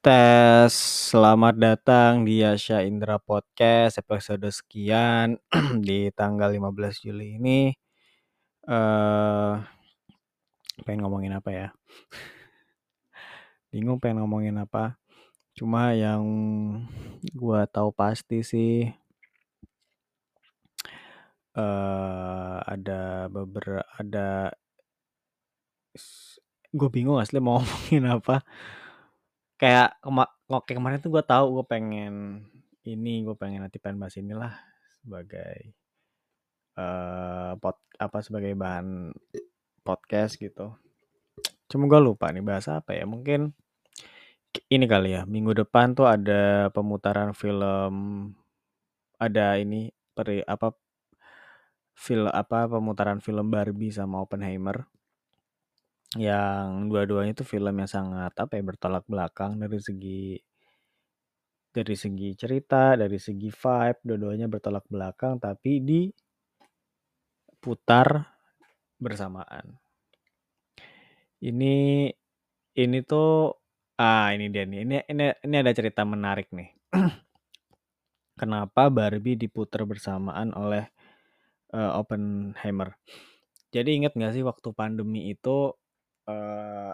Tes, selamat datang di Yasha Indra Podcast episode sekian di tanggal 15 Juli ini. eh pengen ngomongin apa ya? Bingung pengen ngomongin apa. Cuma yang gua tahu pasti sih eh ada beberapa ada gue bingung asli mau ngomongin apa kayak kema oke kemarin tuh gue tahu gue pengen ini gue pengen nanti pengen bahas inilah sebagai eh pot apa sebagai bahan podcast gitu. Cuma gue lupa nih bahas apa ya mungkin ini kali ya minggu depan tuh ada pemutaran film ada ini peri apa film apa pemutaran film Barbie sama Oppenheimer yang dua-duanya itu film yang sangat apa ya bertolak belakang dari segi dari segi cerita, dari segi vibe, dua-duanya bertolak belakang tapi diputar bersamaan. Ini ini tuh ah ini dia nih. Ini ini ini ada cerita menarik nih. Kenapa Barbie diputar bersamaan oleh uh, Oppenheimer? Jadi ingat nggak sih waktu pandemi itu uh,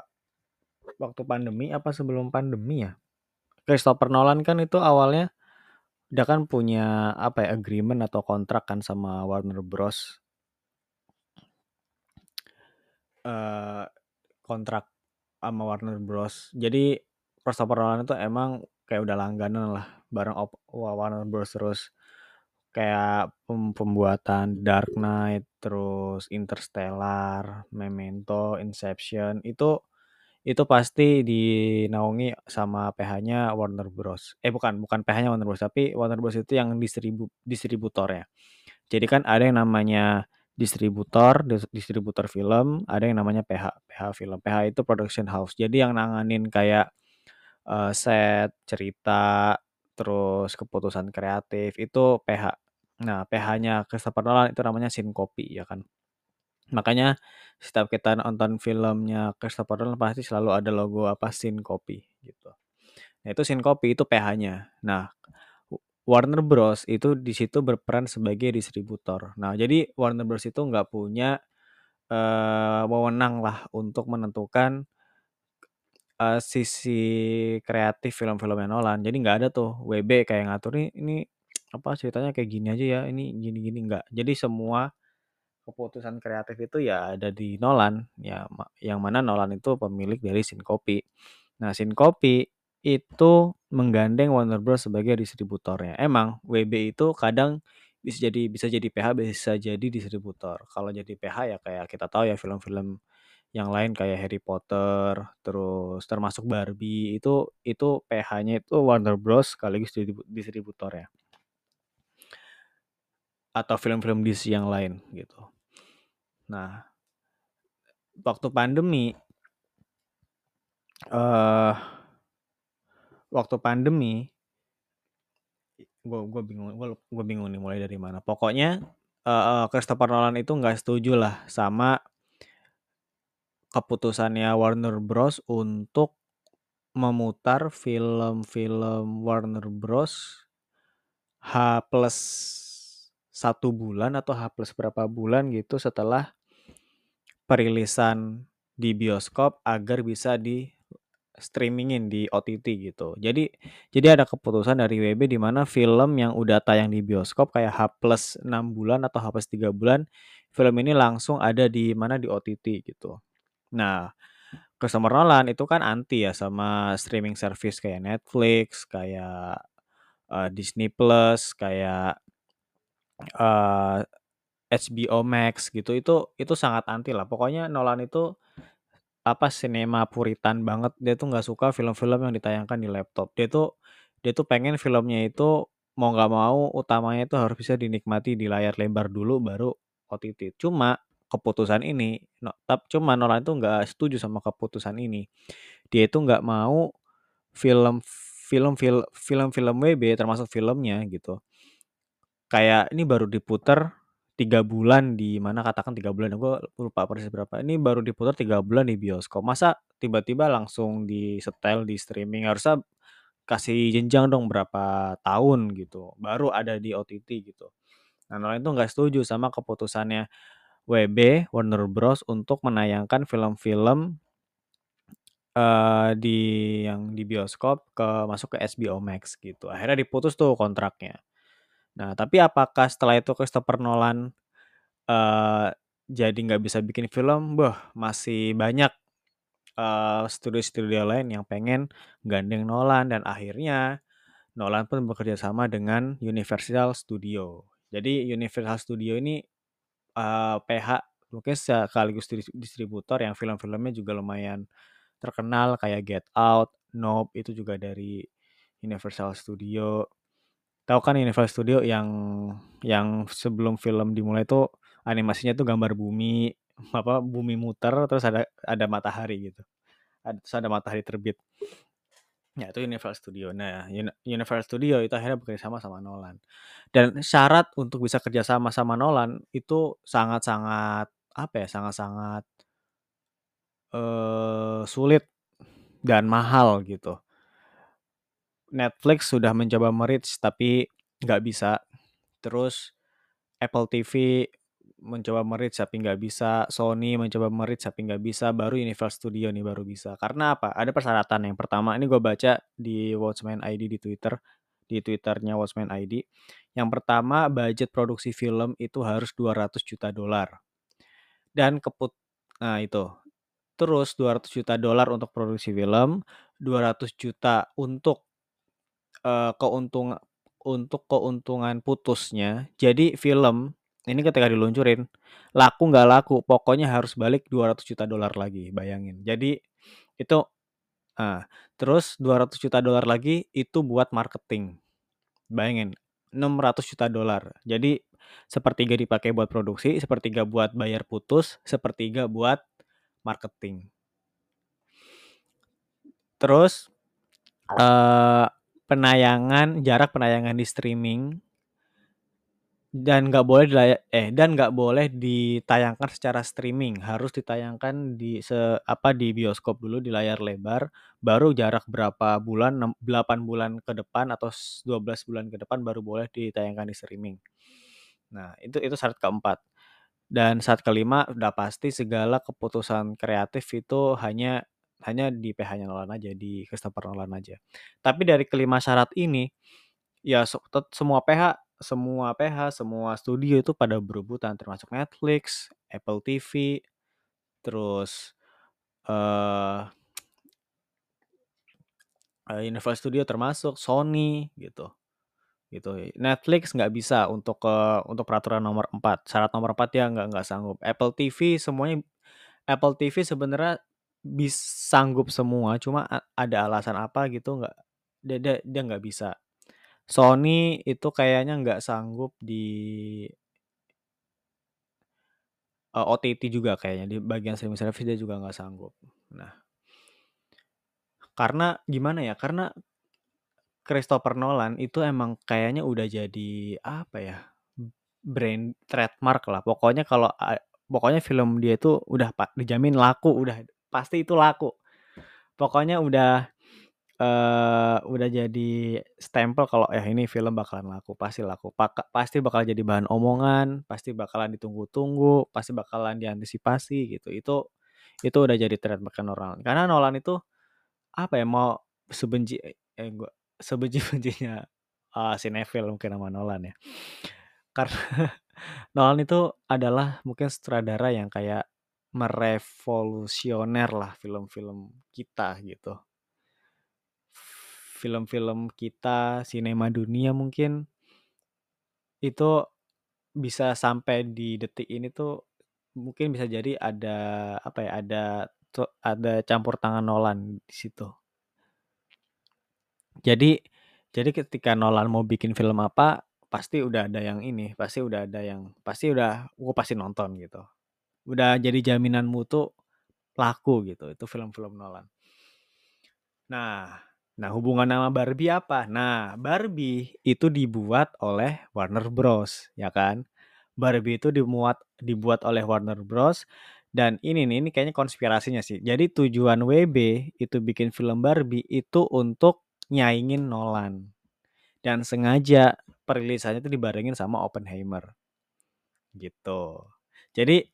waktu pandemi apa sebelum pandemi ya? Christopher Nolan kan itu awalnya dia kan punya apa ya agreement atau kontrak kan sama Warner Bros. Uh, kontrak sama Warner Bros. Jadi Christopher Nolan itu emang kayak udah langganan lah bareng Warner Bros. Terus kayak pembuatan Dark Knight, terus Interstellar, Memento, Inception itu itu pasti dinaungi sama PH-nya Warner Bros. Eh bukan, bukan PH-nya Warner Bros, tapi Warner Bros itu yang distribu distributornya. Jadi kan ada yang namanya distributor, distributor film, ada yang namanya PH, PH film. PH itu production house. Jadi yang nanganin kayak uh, set, cerita, terus keputusan kreatif itu PH. Nah, PH-nya Christopher Nolan itu namanya Syncope ya kan. Makanya setiap kita nonton filmnya Christopher Nolan pasti selalu ada logo apa Syncope gitu. Nah, itu Syncope itu PH-nya. Nah, Warner Bros itu di situ berperan sebagai distributor. Nah, jadi Warner Bros itu nggak punya uh, wewenang lah untuk menentukan uh, sisi kreatif film-filmnya Nolan. Jadi nggak ada tuh WB kayak ngatur nih ini apa ceritanya kayak gini aja ya, ini gini-gini nggak. Jadi semua keputusan kreatif itu ya ada di Nolan ya yang mana Nolan itu pemilik dari Syncope. Nah, Syncope itu menggandeng Warner Bros sebagai distributornya. Emang WB itu kadang bisa jadi bisa jadi PH bisa jadi distributor. Kalau jadi PH ya kayak kita tahu ya film-film yang lain kayak Harry Potter, terus termasuk Barbie itu itu PH-nya itu Warner Bros sekaligus distributornya. Atau film-film DC yang lain gitu. Nah, waktu pandemi uh, waktu pandemi gue gue bingung gue bingung nih mulai dari mana. Pokoknya uh, Christopher Nolan itu nggak setuju lah sama keputusannya Warner Bros. untuk memutar film-film Warner Bros. H plus satu bulan atau H plus berapa bulan gitu setelah perilisan di bioskop agar bisa di streamingin di OTT gitu. Jadi jadi ada keputusan dari WB di mana film yang udah tayang di bioskop kayak H plus 6 bulan atau H plus 3 bulan, film ini langsung ada di mana di OTT gitu. Nah, Christopher Nolan itu kan anti ya sama streaming service kayak Netflix, kayak uh, Disney Plus, kayak uh, HBO Max gitu itu itu sangat anti lah. Pokoknya Nolan itu apa sinema puritan banget. Dia tuh nggak suka film-film yang ditayangkan di laptop. Dia tuh dia tuh pengen filmnya itu mau nggak mau utamanya itu harus bisa dinikmati di layar lebar dulu baru OTT cuma keputusan ini no, tapi cuma Nolan itu nggak setuju sama keputusan ini. Dia itu nggak mau film film film film film WB termasuk filmnya gitu kayak ini baru diputar tiga bulan di mana katakan tiga bulan gue lupa persis berapa ini baru diputar tiga bulan di bioskop masa tiba-tiba langsung di setel di streaming harusnya kasih jenjang dong berapa tahun gitu, baru ada di OTT gitu. Nah, Nolan itu nggak setuju sama keputusannya WB, Warner Bros. untuk menayangkan film-film eee, di yang di bioskop ke masuk ke HBO Max gitu. Akhirnya diputus tuh kontraknya. Nah, tapi apakah setelah itu Christopher Nolan eee, jadi nggak bisa bikin film? Beh, masih banyak eee, studio-studio lain yang pengen gandeng Nolan dan akhirnya Nolan pun bekerja sama dengan Universal Studio. Jadi Universal Studio ini eee, PH mungkin sekaligus distributor yang film-filmnya juga lumayan terkenal kayak Get Out, Nope itu juga dari Universal Studio. Tahu kan Universal Studio yang yang sebelum film dimulai tuh animasinya tuh gambar bumi, apa, bumi muter terus ada ada matahari gitu. Ad terus ada matahari terbit. Ya itu Universal Studio. Nah, Uni Universal Studio itu akhirnya bekerja sama sama Nolan. Dan syarat untuk bisa kerja sama sama Nolan itu sangat-sangat, apa ya, sangat-sangat eee, sulit dan mahal gitu. Netflix sudah mencoba me-reach tapi nggak bisa. Terus Apple TV mencoba me-reach tapi nggak bisa, Sony mencoba me-reach tapi nggak bisa, baru Universal Studio nih baru bisa. Karena apa? Ada persyaratan. Yang pertama ini gue baca di Watchmen ID di Twitter, di Twitternya Watchmen ID. Yang pertama budget produksi film itu harus 200 juta dolar. Dan keput nah itu. Terus 200 juta dolar untuk produksi film, 200 juta untuk eee, keuntung untuk keuntungan putusnya. Jadi film ini ketika diluncurin, laku nggak laku, pokoknya harus balik 200 juta dolar lagi, bayangin. Jadi itu nah, terus 200 juta dolar lagi itu buat marketing. Bayangin, 600 juta dolar. Jadi sepertiga dipakai buat produksi, sepertiga buat bayar putus, sepertiga buat marketing. Terus eee, penayangan jarak penayangan di streaming dan nggak boleh eh, dan nggak boleh ditayangkan secara streaming, harus ditayangkan di se apa, di bioskop dulu di layar lebar, baru jarak berapa bulan, 6 8 bulan ke depan atau s 12 bulan ke depan baru boleh ditayangkan di streaming. Nah, itu itu syarat keempat. Dan syarat kelima udah pasti segala keputusan kreatif itu hanya hanya di PH-nya Nolan aja, di Christopher Nolan aja. Tapi dari kelima syarat ini, ya semua PH semua PH, semua studio itu pada berebutan termasuk Netflix, Apple TV, terus eee, Universal Studio termasuk, Sony gitu gitu. Netflix nggak bisa untuk eee, untuk peraturan nomor 4, syarat nomor 4 dia nggak nggak sanggup. Apple TV semuanya Apple TV sebenarnya bis sanggup semua, cuma ada alasan apa gitu nggak dia dia dia nggak bisa. Sony itu kayaknya nggak sanggup di eee, OTT juga kayaknya, di bagian streaming service dia juga nggak sanggup. Nah karena gimana ya, karena Christopher Nolan itu emang kayaknya udah jadi, apa ya, brand trademark lah. Pokoknya kalau pokoknya film dia itu udah pa dijamin laku, udah pasti itu laku. Pokoknya udah eee, udah jadi stempel kalau, "Eh, ini film bakalan laku, pasti laku." Paka pasti bakal jadi bahan omongan, pasti bakalan ditunggu-tunggu, pasti bakalan diantisipasi gitu. Itu itu udah jadi trademark-nya Nolan. Karena Nolan itu, apa ya, mau sebenci eh, gua sebenci-bencinya eee, sinetfil mungkin sama Nolan ya. Karena Nolan itu adalah mungkin sutradara yang kayak merevolusioner lah film-film kita gitu. Film-film kita, sinema dunia mungkin itu bisa sampai di detik ini tuh mungkin bisa jadi ada, apa ya, ada ada campur tangan Nolan di situ. Jadi jadi ketika Nolan mau bikin film apa, pasti udah ada yang ini, pasti udah ada yang pasti udah, "Gua pasti nonton," gitu. Udah jadi jaminan mutu laku gitu, itu film-film Nolan. Nah nah hubungan sama Barbie apa? Nah, Barbie itu dibuat oleh Warner Bros, ya kan. Barbie itu dimuat dibuat oleh Warner Bros, dan ini nih, ini kayaknya konspirasinya sih. Jadi tujuan WB itu bikin film Barbie itu untuk nyaingin Nolan. Dan sengaja perilisannya itu dibarengin sama Oppenheimer. Gitu. Jadi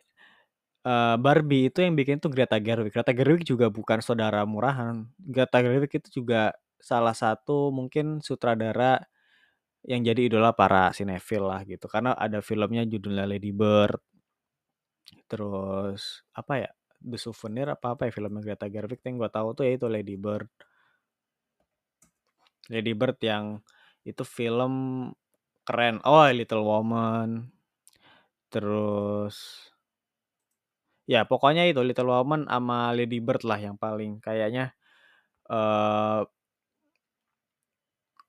uh, Barbie itu yang bikin tuh Greta Gerwig. Greta Gerwig juga bukan saudara murahan. Greta Gerwig itu juga salah satu mungkin sutradara yang jadi idola para sinetfil lah gitu. Karena ada filmnya judulnya Lady Bird. Terus apa ya? The Souvenir apa apa ya filmnya Greta Gerwig yang gue tahu tuh ya itu Lady Bird. Lady Bird yang itu film keren. Oh, Little Woman. Terus ya pokoknya itu Little Woman sama Lady Bird lah yang paling kayaknya uh,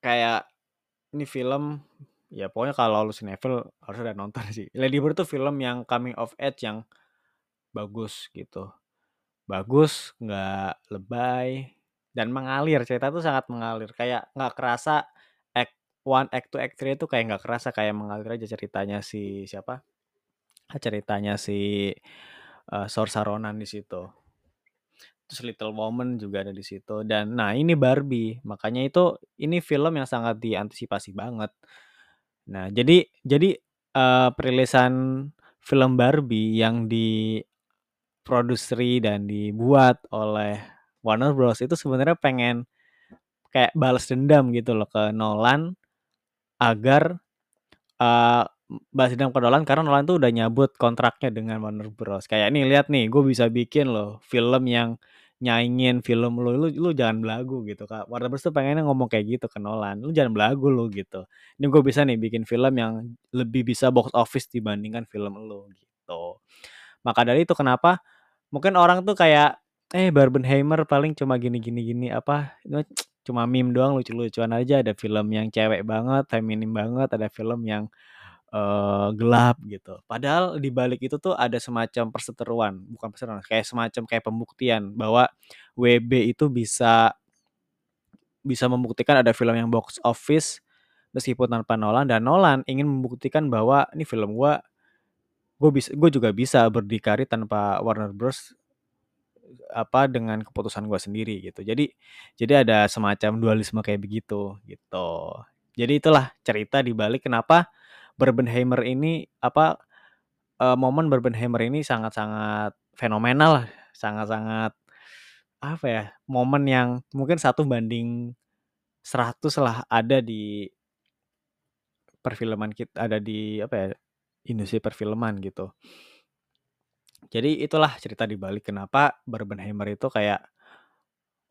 kayak ini film ya pokoknya kalau lu sinetfil harus udah nonton sih. Lady Bird tuh film yang coming of age yang bagus gitu. Bagus, nggak lebay dan mengalir. Cerita tuh sangat mengalir. Kayak nggak kerasa act one, act two, act three itu kayak nggak kerasa kayak mengalir aja ceritanya si siapa? Ceritanya si uh, Saoirse Ronan di situ. Terus Little Woman juga ada di situ dan nah ini Barbie. Makanya itu ini film yang sangat diantisipasi banget. Nah, jadi jadi uh, perilisan film Barbie yang diproduseri dan dibuat oleh Warner Bros itu sebenarnya pengen kayak balas dendam gitu loh ke Nolan agar uh, balas dendam ke Nolan karena Nolan tuh udah nyabut kontraknya dengan Warner Bros. Kayak nih lihat nih, gue bisa bikin loh film yang nyaingin film lu, lu lu jangan belagu gitu kak. Warner Bros tuh pengennya ngomong kayak gitu ke Nolan, lu jangan belagu lu gitu. Ini gue bisa nih bikin film yang lebih bisa box office dibandingkan film lu gitu. Maka dari itu kenapa mungkin orang tuh kayak eh Barbenheimer paling cuma gini gini gini apa cuma meme doang lucu-lucuan aja ada film yang cewek banget feminim banget ada film yang uh, gelap gitu. Padahal di balik itu tuh ada semacam perseteruan, bukan perseteruan, kayak semacam kayak pembuktian bahwa WB itu bisa bisa membuktikan ada film yang box office meskipun tanpa Nolan dan Nolan ingin membuktikan bahwa ini film gua gue bisa gue juga bisa berdikari tanpa Warner Bros. apa dengan keputusan gue sendiri gitu. Jadi jadi ada semacam dualisme kayak begitu gitu. Jadi itulah cerita di balik kenapa Barbenheimer ini apa uh, momen Barbenheimer ini sangat-sangat fenomenal sangat-sangat apa ya, momen yang mungkin satu banding 100 lah ada di perfilman kita ada di apa ya industri perfilman gitu. Jadi itulah cerita di balik kenapa Barbenheimer itu kayak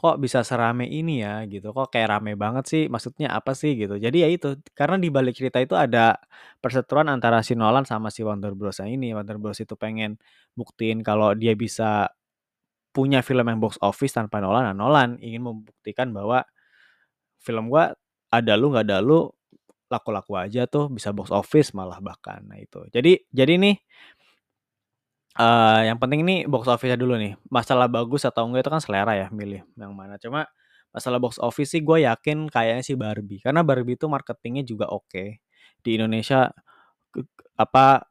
kok bisa serame ini ya gitu. Kok kayak rame banget sih maksudnya apa sih gitu. Jadi ya itu karena di balik cerita itu ada perseteruan antara si Nolan sama si Warner Bros. Ini Warner Bros. itu pengen buktiin kalau dia bisa punya film yang box office tanpa Nolan nah Nolan ingin membuktikan bahwa film gua ada lu nggak ada lu laku-laku aja tuh bisa box office malah bahkan nah itu. Jadi jadi nih uh, yang penting ini box office dulu nih. Masalah bagus atau enggak itu kan selera ya milih yang mana. Cuma masalah box office sih gue yakin kayaknya sih Barbie. Karena Barbie itu marketingnya juga oke. Di Indonesia apa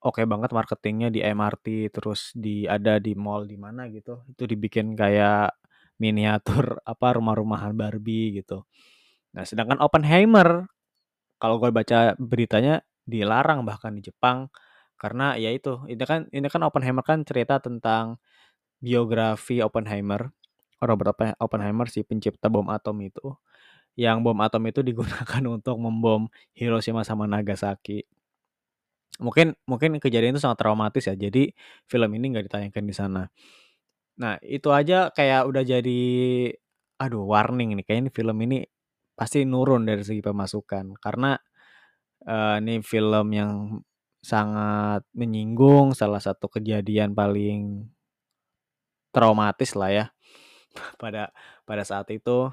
oke banget marketingnya di MRT terus di ada di mall di mana gitu. Itu dibikin kayak miniatur apa rumah-rumahan Barbie gitu. Nah, sedangkan Oppenheimer kalau gue baca beritanya dilarang bahkan di Jepang karena ya itu, ini kan ini kan Oppenheimer kan cerita tentang biografi Oppenheimer. Robert Oppenheimer si pencipta bom atom itu. Yang bom atom itu digunakan untuk membom Hiroshima sama Nagasaki. Mungkin mungkin kejadian itu sangat traumatis ya. Jadi film ini nggak ditayangkan di sana. Nah, itu aja kayak udah jadi aduh warning nih kayaknya film ini pasti nurun dari segi pemasukan karena uh, ini film yang sangat menyinggung salah satu kejadian paling traumatis lah ya pada pada saat itu.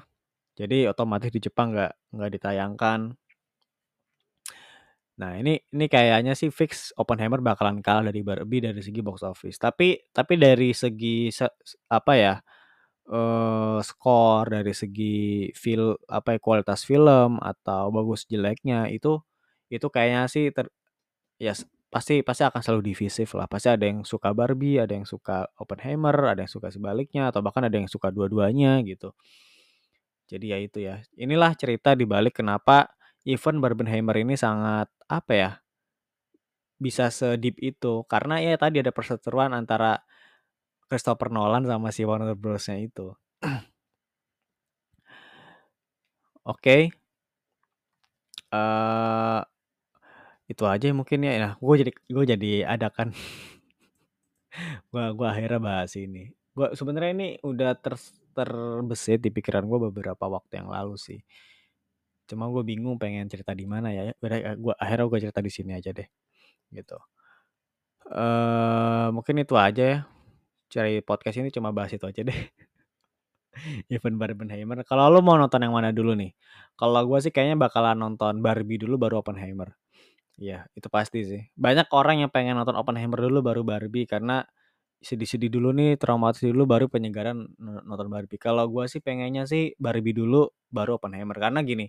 Jadi otomatis di Jepang nggak nggak ditayangkan. Nah ini ini kayaknya sih fix Oppenheimer bakalan kalah dari Barbie dari segi box office. Tapi tapi dari segi apa ya uh, skor dari segi feel apa ya kualitas film atau bagus jeleknya itu itu kayaknya sih ter, ya pasti pasti akan selalu divisif lah. Pasti ada yang suka Barbie, ada yang suka Oppenheimer, ada yang suka sebaliknya, atau bahkan ada yang suka dua-duanya gitu. Jadi ya itu ya, inilah cerita di balik kenapa event Barbenheimer ini sangat, apa ya bisa se-deep itu, karena ya tadi ada perseteruan antara Christopher Nolan sama si Warner Bros.-nya itu. Oke. Eee, itu aja mungkin ya. Nah, gue jadi gue jadi ada kan gua gua akhirnya bahas ini. Gua sebenarnya ini udah ters terbesit di pikiran gue beberapa waktu yang lalu sih. Cuma gue bingung pengen cerita di mana ya. Gua akhirnya gue cerita di sini aja deh, gitu. Eee, mungkin itu aja ya. Cari podcast ini cuma bahas itu aja deh. Event Barbenheimer. Kalau lu mau nonton yang mana dulu nih? Kalau gue sih kayaknya bakalan nonton Barbie dulu baru Oppenheimer. Iya, itu pasti sih. Banyak orang yang pengen nonton Oppenheimer dulu baru Barbie karena sedih-sedih dulu nih, traumatis dulu baru penyegaran no nonton Barbie. Kalau gue sih pengennya sih Barbie dulu baru Oppenheimer. Karena gini,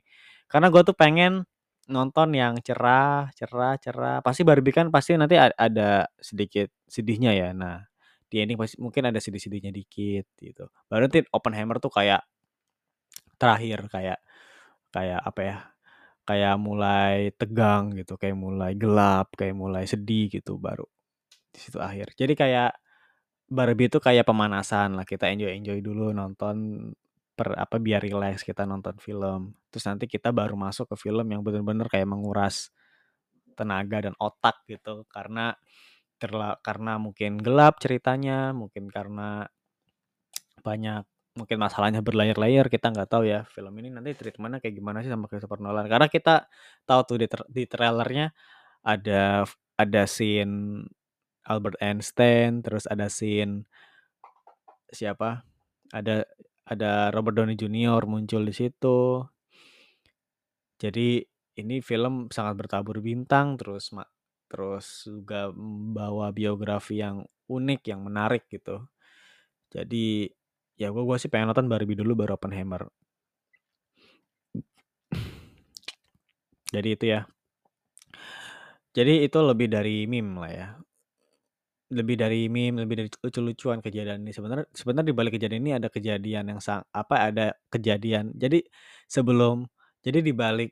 karena gue tuh pengen nonton yang cerah cerah cerah. Pasti Barbie kan pasti nanti ada sedikit sedihnya ya. Nah, di ending pasti mungkin ada sedih-sedihnya dikit gitu. Baru nanti Oppenheimer tuh kayak terakhir kayak kayak apa ya, kayak mulai tegang gitu, kayak mulai gelap, kayak mulai sedih gitu, baru di situ akhir. Jadi kayak Barbie itu kayak pemanasan lah, kita enjoy-enjoy dulu nonton per apa, biar rileks kita nonton film. Terus nanti kita baru masuk ke film yang bener-bener kayak menguras tenaga dan otak gitu. Karena terla karena mungkin gelap ceritanya, mungkin karena banyak mungkin masalahnya berlayer-layer, kita nggak tahu ya film ini nanti treatment-nya kayak gimana sih sama Christopher Nolan. Karena kita tahu tuh di tra di trailer-nya ada ada scene Albert Einstein, terus ada scene siapa, ada ada Robert Downey Junior muncul di situ. Jadi ini film sangat bertabur bintang, terus terus juga membawa biografi yang unik, yang menarik gitu. Jadi ya gua gua sih pengen nonton Barbie dulu baru Oppenheimer. Jadi itu ya. Jadi itu lebih dari meme lah ya. Lebih dari meme, lebih dari lucu-lucuan kejadian ini. Sebenarnya sebenarnya di balik kejadian ini ada kejadian yang sang apa, ada kejadian jadi sebelum jadi di balik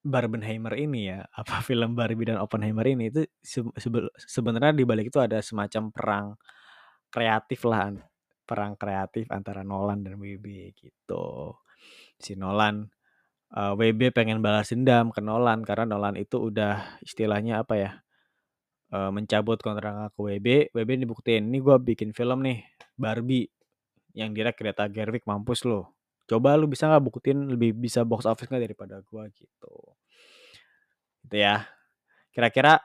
Barbenheimer ini ya, apa film Barbie dan Oppenheimer ini itu sebenarnya di balik itu ada semacam perang kreatif lah, perang kreatif antara Nolan dan WB gitu. Si Nolan, eee, WB pengen balas dendam ke Nolan karena Nolan itu udah istilahnya apa ya, eee, mencabut kontrak ke WB, WB dibuktiin, "Nih gua bikin film nih, Barbie, yang direct Greta Gerwig, mampus lu. Coba lu bisa nggak buktiin lebih bisa box office nggak daripada gua?" Gitu. Itu ya. Kira-kira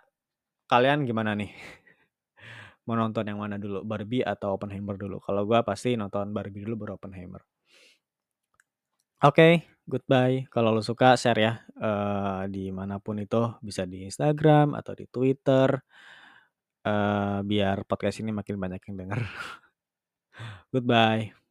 kalian gimana nih? Mau nonton yang mana dulu, Barbie atau Oppenheimer dulu? Kalau gua pasti nonton Barbie dulu baru Oppenheimer. Oke, goodbye. Kalau lu suka share ya, eee, di mana pun itu, bisa di Instagram atau di Twitter. Eee, biar podcast ini makin banyak yang denger. Goodbye.